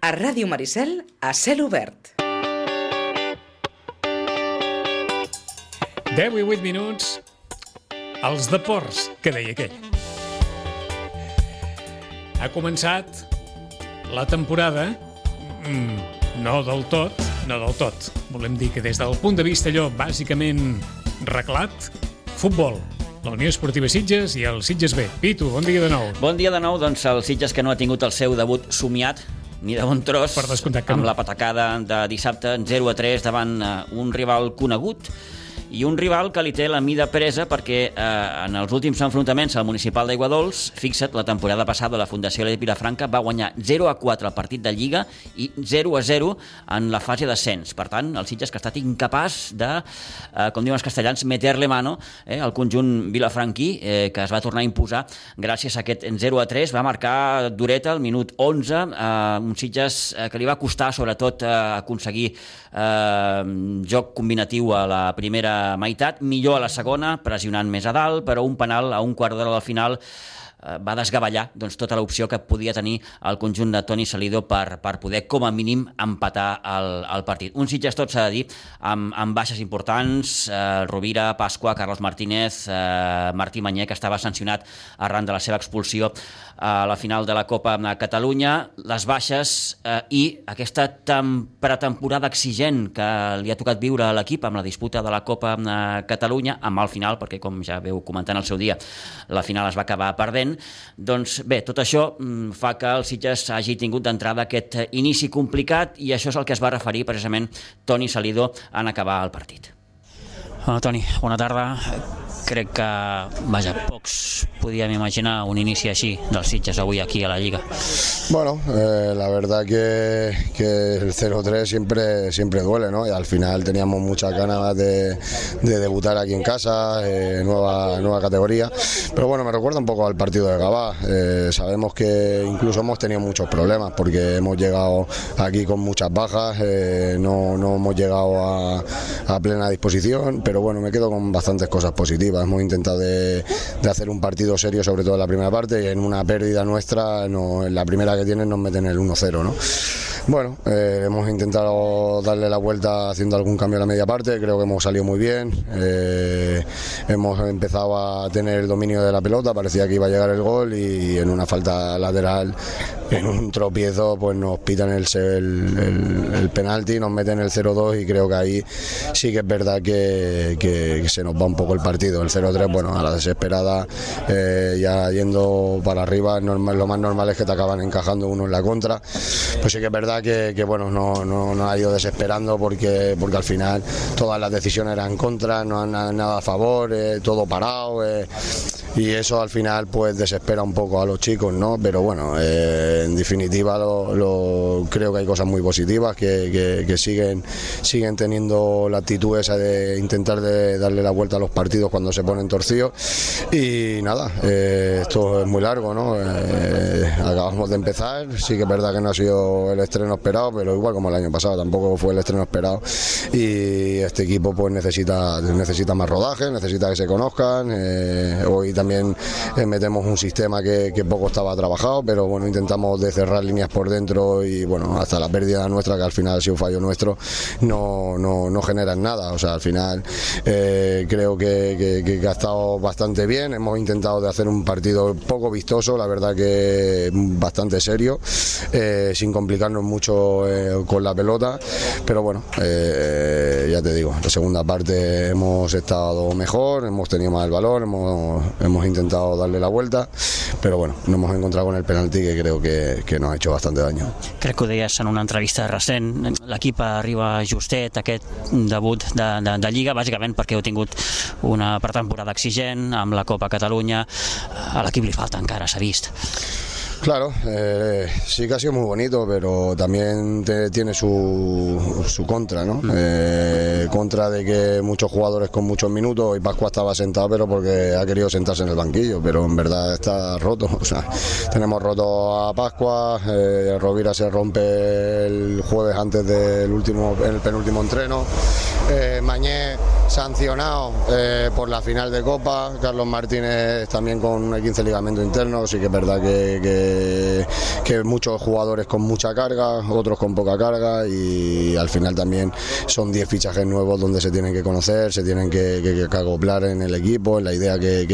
A Ràdio Maricel, a cel obert. 10 i 8 minuts, els deports, que deia aquell. Ha començat la temporada, mm, no del tot, no del tot. Volem dir que des del punt de vista allò bàsicament reglat, futbol, la Unió Esportiva Sitges i el Sitges B. Pitu, bon dia de nou. Bon dia de nou, doncs el Sitges que no ha tingut el seu debut somiat ni de bon tros Per amb no. la patacada de dissabte 0 a 3 davant eh, un rival conegut i un rival que li té la mida presa perquè eh, en els últims enfrontaments al municipal d'Aiguadols, fixa't, la temporada passada la Fundació Llet Vilafranca va guanyar 0 a 4 el partit de Lliga i 0 a 0 en la fase d'ascens. Per tant, el Sitges que ha estat incapaç de, eh, com diuen els castellans, meterle mano eh, al conjunt vilafranquí, eh, que es va tornar a imposar gràcies a aquest 0 a 3. Va marcar Dureta al minut 11, eh, un Sitges eh, que li va costar sobretot eh, aconseguir eh, joc combinatiu a la primera meitat, millor a la segona, pressionant més a dalt, però un penal a un quart d'hora del final eh, va desgavellar doncs, tota l'opció que podia tenir el conjunt de Toni Salido per, per poder, com a mínim, empatar el, el partit. Un Sitges tot s'ha de dir, amb, amb baixes importants, eh, Rovira, Pasqua, Carlos Martínez, eh, Martí Manyer, que estava sancionat arran de la seva expulsió a la final de la Copa de Catalunya, les baixes eh, i aquesta tem pretemporada exigent que li ha tocat viure a l'equip amb la disputa de la Copa de Catalunya, amb el final, perquè com ja veu comentant el seu dia, la final es va acabar perdent, doncs bé, tot això mm, fa que el Sitges hagi tingut d'entrada aquest inici complicat i això és el que es va referir precisament Toni Salido en acabar el partit. Hola, Toni, bona tarda. Crec que, vaja, pocs podíem imaginar un inici així dels Sitges avui aquí a la Lliga. Bueno, eh, la verdad que, el 0-3 siempre, siempre duele, ¿no? Y al final teníamos muchas ganas de, de debutar aquí en casa, eh, nueva, nueva categoría. Pero bueno, me recuerda un poco al partido de Gabá. Eh, sabemos que incluso hemos tenido muchos problemas porque hemos llegado aquí con muchas bajas, no, no hemos llegado a plena disposición, pero bueno, me quedo con bastantes cosas positivas. Hemos intentado de, hacer un partido serio, sobre todo en la primera parte, y en una pérdida nuestra, en la primera que tienen nos meten el 1-0, ¿no? Bueno, eh, hemos intentado darle la vuelta haciendo algún cambio a la media parte, creo que hemos salido muy bien, eh, hemos empezado a tener el dominio de la pelota, parecía que iba a llegar el gol y en una falta lateral, en un tropiezo, pues nos pitan el, el, el, el penalti, nos meten el 0-2 y creo que ahí sí que es verdad que, que- se nos va un poco el partido. El 0-3, bueno, a la desesperada, eh, ya yendo para arriba, normal- lo más normal es que te acaban encajando uno en la contra. Pues sí que es verdad que, que, bueno, no, no, no ha ido desesperando porque, porque al final todas las decisiones eran contra, no na- nada a favor, eh, todo parado. eh, y eso al final pues desespera un poco a los chicos, ¿no? Pero bueno, eh, en definitiva lo, creo que hay cosas muy positivas que, siguen, siguen teniendo la actitud esa de intentar de darle la vuelta a los partidos cuando se ponen torcidos. Y nada, eh, esto es muy largo, ¿no? Eh, acabamos de empezar, sí que es verdad que no ha sido el estreno esperado, pero igual como el año pasado tampoco fue el estreno esperado. Y este equipo pues necesita, necesita más rodaje, necesita que se conozcan. eh, hoy también metemos un sistema que poco estaba trabajado, pero bueno, intentamos de cerrar líneas por dentro y bueno, hasta la pérdida nuestra, que al final ha sido un fallo nuestro, no, no, no generan nada. O sea, al final eh, creo que, que- ha estado bastante bien. Hemos intentado de hacer un partido poco vistoso, la verdad que bastante serio, eh, sin complicarnos mucho eh, con la pelota. Pero bueno, ya te digo, la segunda parte hemos estado mejor, hemos tenido más el valor, hemos, hemos intentado darle la vuelta, pero bueno, nos hemos encontrado con el penalti que creo que, que nos ha hecho bastante daño. Crec que ho deies en una entrevista recent. L'equip arriba justet, aquest debut de, de, de Lliga, bàsicament perquè heu tingut una pretemporada exigent amb la Copa Catalunya. A l'equip li falta encara, s'ha vist. Claro, eh, sí que ha sido muy bonito, pero también te- tiene su, su contra, ¿no? Eh, contra de que muchos jugadores con muchos minutos, y Pascua estaba sentado, pero porque ha querido sentarse en el banquillo, pero en verdad está roto. O sea, tenemos roto a Pascua, eh, Rovira se rompe el jueves antes del último, en el penúltimo entreno, eh, Mañé sancionado eh, por la final de Copa, Carlos Martínez también con un 15 ligamento interno, sí que es verdad que, que, muchos jugadores con mucha carga, otros con poca carga y al final también son 10 fichajes nuevos donde se tienen que conocer, se tienen que, acoplar en el equipo, en la idea que,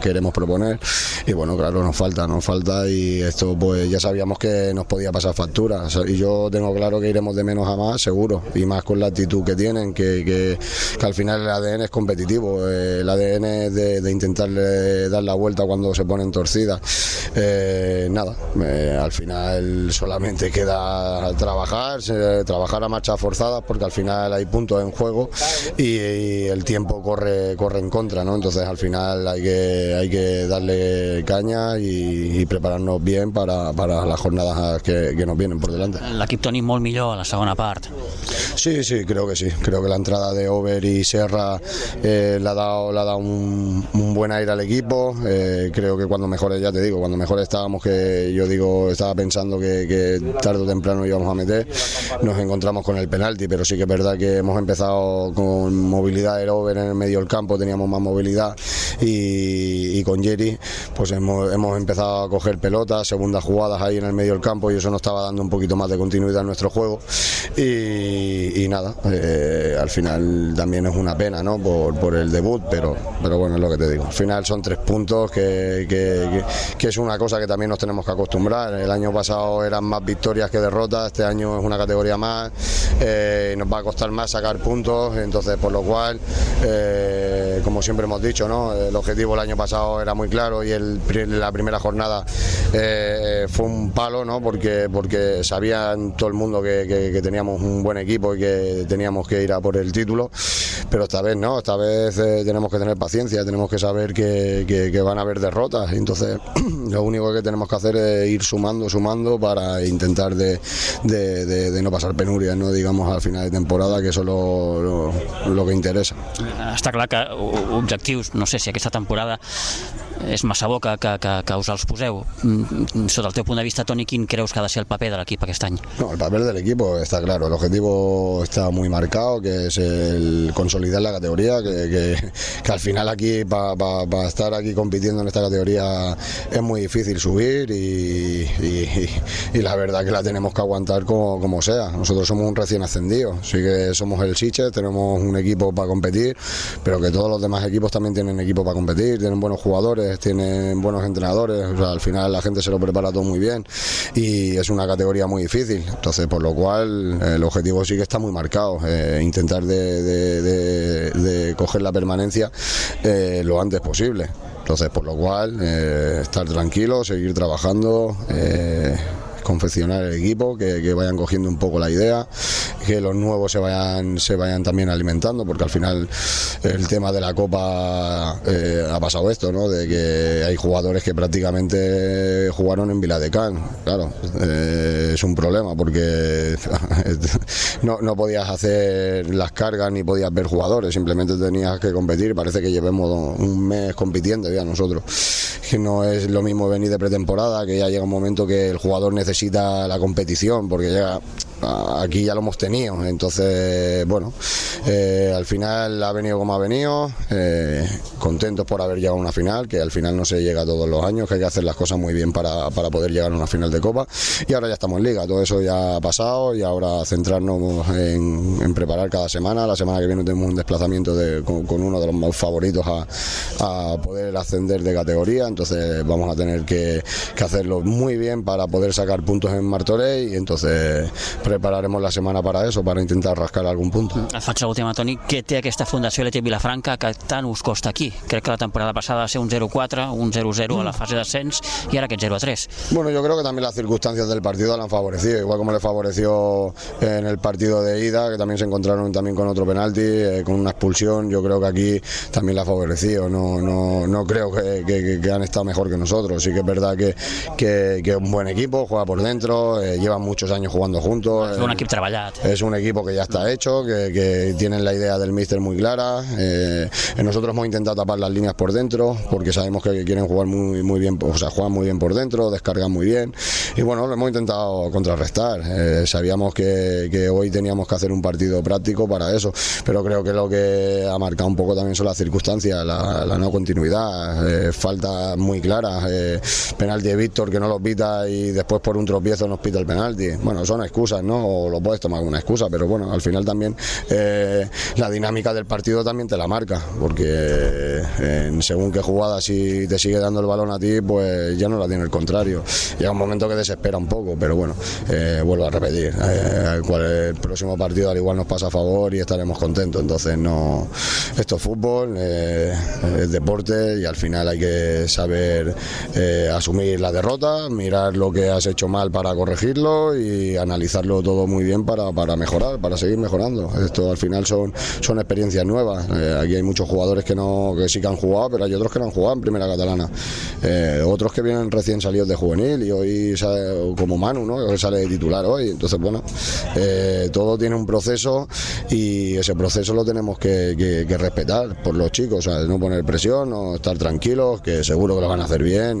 queremos proponer. Y bueno, claro, nos falta, nos falta y esto pues ya sabíamos que nos podía pasar factura. Y yo tengo claro que iremos de menos a más, seguro, y más con la actitud que tienen, que, que al final el ADN es competitivo, eh, el ADN es de, de, intentarle dar la vuelta cuando se ponen torcidas. Eh, nada, eh, al final solamente queda trabajar, trabajar a marchas forzadas porque al final hay puntos en juego y, y, el tiempo corre, corre en contra, ¿no? Entonces al final hay que, hay que darle caña y, y prepararnos bien para, para las jornadas que, que, nos vienen por delante. L'equip Toni molt millor a la segona part. Sí, sí, creo que sí. Creo que la entrada de Over y Serra eh, le ha dado, le ha dado un, un, buen aire al equipo. Eh, creo que cuando mejores, ya te digo, cuando mejor estábamos, que yo digo, estaba pensando que, que, tarde o temprano íbamos a meter, nos encontramos con el penalti, pero sí que es verdad que hemos empezado con movilidad del Over en el medio del campo, teníamos más movilidad y, y con Jerry pues hemos, hemos, empezado a coger pelotas, segundas jugadas ahí en el medio del campo y eso nos estaba dando un poquito más de continuidad en nuestro juego y, y nada, eh, al final también es una pena ¿no? por, por, el debut, pero, pero bueno, es lo que te digo. Al final son tres puntos que, que, es una cosa que también nos tenemos que acostumbrar. El año pasado eran más victorias que derrotas, este año es una categoría más, eh, nos va a costar más sacar puntos, entonces por lo cual, eh, como siempre hemos dicho, ¿no? el objetivo el año pasado era muy claro y el, la primera jornada eh, fue un palo, ¿no? porque, porque sabían todo el mundo que, que teníamos un buen equipo y que teníamos que ir a por el título, pero esta vez no, esta vez eh, tenemos que tener paciencia, tenemos que saber que, que, van a haber derrotas, entonces lo único que tenemos que hacer es ir sumando, sumando para intentar de, no pasar penurias, no digamos al final de temporada, que eso es lo, que interesa. Està clar que objectius, no sé si aquesta temporada és massa bo que, que, que, que us els poseu. Sota el teu de vista, Toni, quin que ha de ser el paper de l'equip aquest any? No, el paper del equipo está claro, el objetivo está muy marcado, que es el consolidar la categoría, que, que, al final aquí, para pa, pa estar aquí compitiendo en esta categoría, es muy difícil subir y, y, y, la verdad que la tenemos que aguantar como, como sea. Nosotros somos un recién ascendido, sí que somos el Siche, tenemos un equipo para competir, pero que todos los demás equipos también tienen equipo para competir, tienen buenos jugadores, tienen buenos entrenadores, o sea, al final la gente se lo prepara todo muy bien y es una categoría muy difícil, entonces por lo cual el objetivo sí que está muy marcado, eh, intentar de, de, coger la permanencia eh, lo antes posible. Entonces, por lo cual, eh, estar tranquilo, seguir trabajando, eh, confeccionar el equipo, que, vayan cogiendo un poco la idea, que los nuevos se vayan, se vayan también alimentando, porque al final el tema de la Copa eh, ha pasado esto, ¿no? De que hay jugadores que prácticamente jugaron en Viladecán, claro, eh, es un problema porque no, no, podías hacer las cargas ni podías ver jugadores, simplemente tenías que competir, parece que llevemos un mes compitiendo ya nosotros, que no es lo mismo venir de pretemporada, que ya llega un momento que el jugador necesita la competición porque ya aquí ya lo hemos tenido. Entonces bueno eh, al final ha venido como ha venido. Eh, contentos por haber llegado a una final que al final no se llega todos los años que hay que hacer las cosas muy bien para, para poder llegar a una final de copa. Y ahora ya estamos en liga todo eso ya ha pasado y ahora centrarnos en, preparar cada semana. La semana que viene tenemos un desplazamiento de, con, uno de los más favoritos a, poder ascender de categoría. Entonces vamos a tener que, hacerlo muy bien para poder sacar puntos en Martorell y entonces prepararemos la setmana para eso, para intentar rascar algun punt. Et faig l'última, Toni. Què té aquesta Fundació Leti Vilafranca que tant us costa aquí? Crec que la temporada passada va ser un 0-4, un 0-0 a la fase d'ascens i ara aquest 0-3. Bueno, yo creo que también las circunstancias del partido le han favorecido, igual como le favoreció en el partido de ida, que también se encontraron también con otro penalti, eh, con una expulsión, yo creo que aquí también le ha favorecido. No, no, no creo que, que, que, han estado mejor que nosotros. Sí que es verdad que, que, que es un buen equipo, juega por dentro, eh, llevan muchos años jugando juntos equipo. Es un equip treballat. Es un equipo que ya está hecho, que, que tienen la idea del míster muy clara. Eh, nosotros hemos intentado tapar las líneas por dentro, porque sabemos que quieren jugar muy, muy bien, o sea, juegan muy bien por dentro, descargan muy bien. Y bueno, lo hemos intentado contrarrestar. Eh, sabíamos que, que hoy teníamos que hacer un partido práctico para eso, pero creo que lo que ha marcado un poco también son las circunstancias, la, la no continuidad, eh, falta muy clara, eh, penalti de Víctor que no lo pita y después por un tropiezo nos pita el penalti. Bueno, son excusas, ¿no? O lo puedes tomar como una excusa, pero bueno, al final también eh, la dinámica del partido también te la marca, porque eh, según qué jugada si te sigue dando el balón a ti, pues ya no la tiene el contrario. Llega un momento que desespera un poco, pero bueno, eh, vuelvo a repetir, el próximo partido al igual nos pasa a favor y estaremos contentos. Entonces no, esto es fútbol, es deporte y al final hay que saber asumir la derrota, mirar lo que has hecho mal para corregirlo y analizarlo todo muy bien para, para mejorar, para seguir mejorando. Esto al final son, son experiencias nuevas. Eh, aquí hay muchos jugadores que no que sí que han jugado, pero hay otros que no han jugado en primera catalana. Eh, otros que vienen recién salidos de juvenil y hoy sale, como Manu, ¿no? que sale de titular hoy. Entonces, bueno, eh, todo tiene un proceso y ese proceso lo tenemos que, que- respetar por los chicos, ¿sabes? no poner presión, no estar tranquilos, que seguro que lo van a hacer bien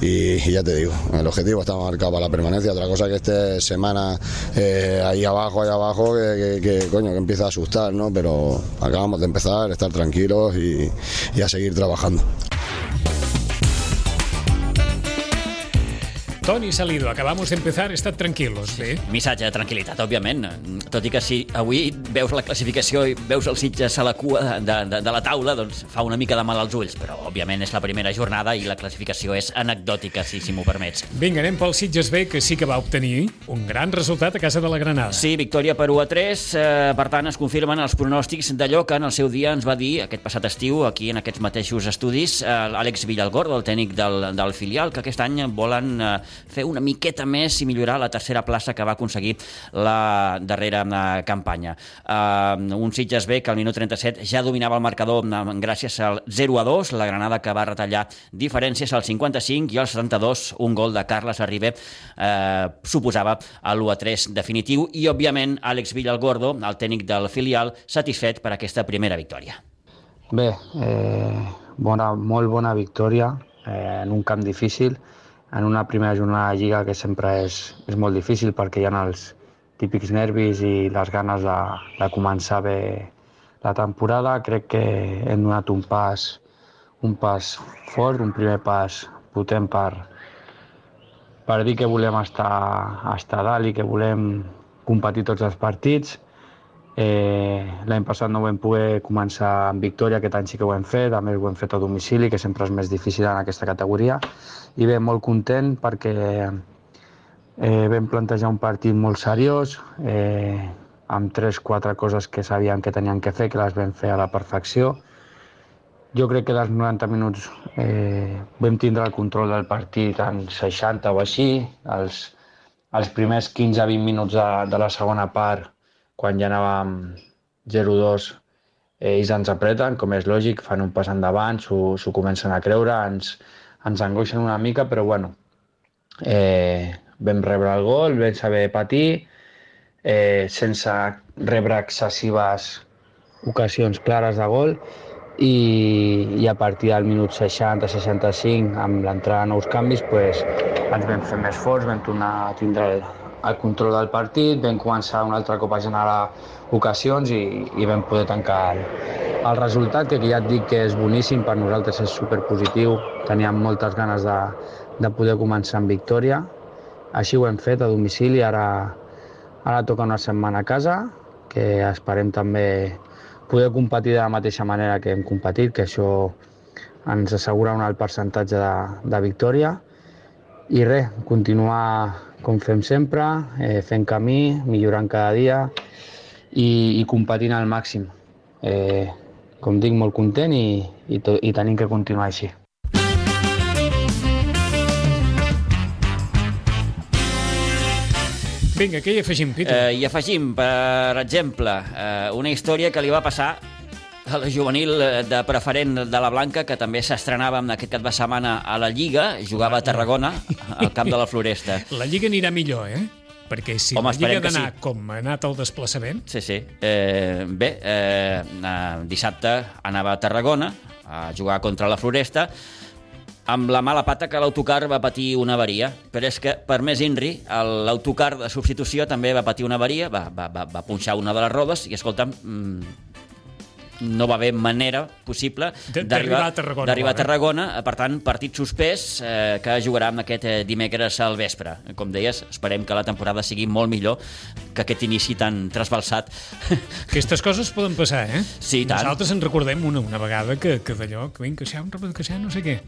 y, y- ya te digo, el objetivo está marcado para la permanencia. Otra cosa que esté semana eh, ahí abajo, ahí abajo, que, que- coño, que empieza a asustar, ¿no? Pero acabamos de empezar, estar tranquilos y, y a seguir trabajando. Toni Salido, acabamos de empezar, estat tranquilos, bé? Missatge de tranquil·litat, òbviament. Tot i que si avui veus la classificació i veus els Sitges a la cua de, de, de la taula, doncs fa una mica de mal als ulls, però òbviament és la primera jornada i la classificació és anecdòtica, si, si m'ho permets. Vinga, anem pel Sitges B, que sí que va obtenir un gran resultat a casa de la Granada. Sí, victòria per 1 a 3, eh, per tant es confirmen els pronòstics d'allò que en el seu dia ens va dir aquest passat estiu, aquí en aquests mateixos estudis, eh, l'Àlex Villalgordo, el tècnic del, del filial, que aquest any volen eh, fer una miqueta més i millorar la tercera plaça que va aconseguir la darrera eh, campanya. Eh, un Sitges B que al minut 37 ja dominava el marcador eh, gràcies al 0 a 2, la Granada que va retallar diferències al 55 i al 72 un gol de Carles Arribé eh, suposava l'1 a 3 definitiu i, òbviament, Àlex Villalgordo, el tècnic del filial, satisfet per aquesta primera victòria. Bé, eh, bona, molt bona victòria eh, en un camp difícil, en una primera jornada de Lliga que sempre és, és molt difícil perquè hi ha els típics nervis i les ganes de, de començar bé la temporada. Crec que hem donat un pas, un pas fort, un primer pas potent per, per dir que volem estar, estar a dalt i que volem competir tots els partits. Eh, L'any passat no vam poder començar amb victòria, aquest any sí que ho hem fet, a més ho hem fet a domicili, que sempre és més difícil en aquesta categoria. I bé, molt content perquè eh, vam plantejar un partit molt seriós, eh, amb tres, quatre coses que sabíem que tenien que fer, que les vam fer a la perfecció. Jo crec que dels 90 minuts eh, vam tindre el control del partit en 60 o així. Els, els primers 15-20 minuts de, de la segona part, quan ja anàvem 0-2, ells ens apreten, com és lògic, fan un pas endavant, s'ho comencen a creure, ens, ens angoixen una mica, però bueno, eh, vam rebre el gol, vam saber patir, eh, sense rebre excessives ocasions clares de gol, i, i a partir del minut 60-65, amb l'entrada de nous canvis, pues, ens vam fer més forts, vam tornar a tindre el, el control del partit, vam començar un altre cop a generar ocasions i, i vam poder tancar el, el resultat, que ja et dic que és boníssim, per nosaltres és superpositiu, teníem moltes ganes de, de poder començar amb victòria, així ho hem fet a domicili, ara, ara toca una setmana a casa, que esperem també poder competir de la mateixa manera que hem competit, que això ens assegura un alt percentatge de, de victòria. I res, continuar com fem sempre, eh, fent camí, millorant cada dia i, i competint al màxim. Eh, com dic, molt content i, i, to, i tenim que continuar així. Vinga, què hi afegim, Peter? Eh, I afegim, per exemple, eh, una història que li va passar a la juvenil eh, de preferent de la Blanca, que també s'estrenava en aquest cap de setmana a la Lliga, jugava a Tarragona, al camp de la Floresta. La Lliga anirà millor, eh? Perquè si Home, la Lliga d'anar sí. com ha anat el desplaçament, Sí, sí. Eh, bé, eh, eh, dissabte anava a Tarragona a jugar contra la Floresta amb la mala pata que l'autocar va patir una avaria, però és que per més Inri, el- l'autocar de substitució també va patir una avaria, va, va, va, va punxar una de les rodes i, escolta'm, mm, no va haver manera possible d'arribar a Tarragona, d'arribar a ara. Tarragona, eh, per tant, partit suspès eh, que jugarà amb aquest eh, dimecres al vespre. Com deies, esperem que la temporada sigui molt millor que aquest inici tan trasbalsat. aquestes coses poden passar, eh? Sí, tant. Nosaltres en recordem una, una vegada que, que d'allò, que vinc, que això, que això, no sé què.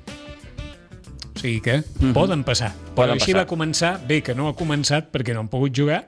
O sigui que poden passar. Però Mhm. Poden així passar. va començar, bé que no ha començat perquè no han pogut jugar,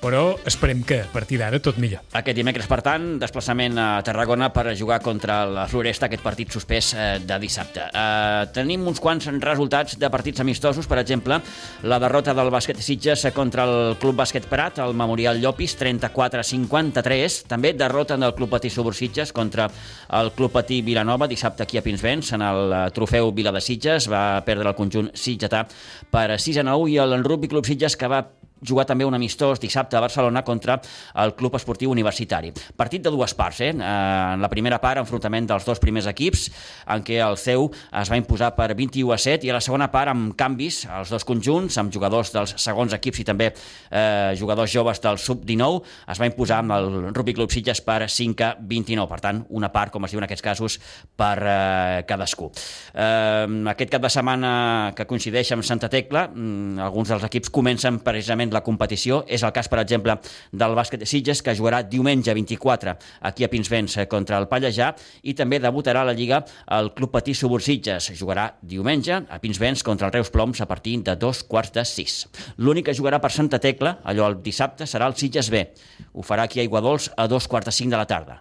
però esperem que a partir d'ara tot millor. Aquest dimecres, per tant, desplaçament a Tarragona per jugar contra la Floresta, aquest partit suspès eh, de dissabte. Eh, tenim uns quants resultats de partits amistosos, per exemple, la derrota del bàsquet Sitges contra el Club Bàsquet Prat, al Memorial Llopis, 34-53. També derrota del Club Patí Subur Sitges contra el Club Patí Vilanova, dissabte aquí a Pinsbens, en el eh, trofeu Vila de Sitges. Va perdre el conjunt sitgetà per 6 a 9 i el Rugby Club Sitges que va jugar també un amistós dissabte a Barcelona contra el Club Esportiu Universitari. Partit de dues parts, eh? En la primera part, enfrontament dels dos primers equips, en què el CEU es va imposar per 21 a 7, i a la segona part, amb canvis, els dos conjunts, amb jugadors dels segons equips i també eh, jugadors joves del Sub-19, es va imposar amb el Rugby Club Sitges per 5 a 29. Per tant, una part, com es diu en aquests casos, per eh, cadascú. Eh, aquest cap de setmana que coincideix amb Santa Tecla, mm, alguns dels equips comencen precisament la competició. És el cas, per exemple, del bàsquet de Sitges, que jugarà diumenge 24 aquí a Pinsbens eh, contra el Pallejà i també debutarà a la Lliga el Club Patí Subur Sitges. Jugarà diumenge a Pinsbens contra el Reus Ploms a partir de dos quarts de sis. L'únic que jugarà per Santa Tecla, allò el dissabte, serà el Sitges B. Ho farà aquí a Iguadols a dos quarts de cinc de la tarda.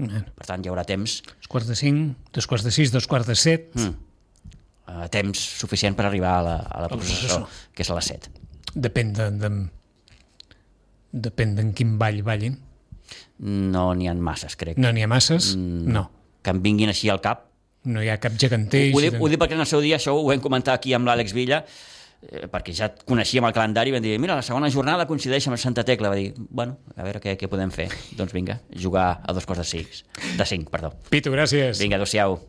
Per tant, hi haurà temps dos quarts de cinc, dos quarts de sis, dos quarts de set... Mm. eh, temps suficient per arribar a la, a la processó, processó. que és a les 7. Depèn de, de, depèn d'en quin ball ballin. No n'hi ha masses, crec. No n'hi ha masses? Mm. No. Que em vinguin així al cap. No hi ha cap geganteix. Ho dic, ho dic perquè en el seu dia això ho vam comentar aquí amb l'Àlex Villa, eh, perquè ja coneixíem el calendari i vam dir, mira, la segona jornada coincideix amb Santa Tecla. Va dir, bueno, a veure què, què podem fer. Doncs vinga, jugar a dos quarts de cinc. De cinc, perdó. Pitu, gràcies. Vinga, adéu-siau.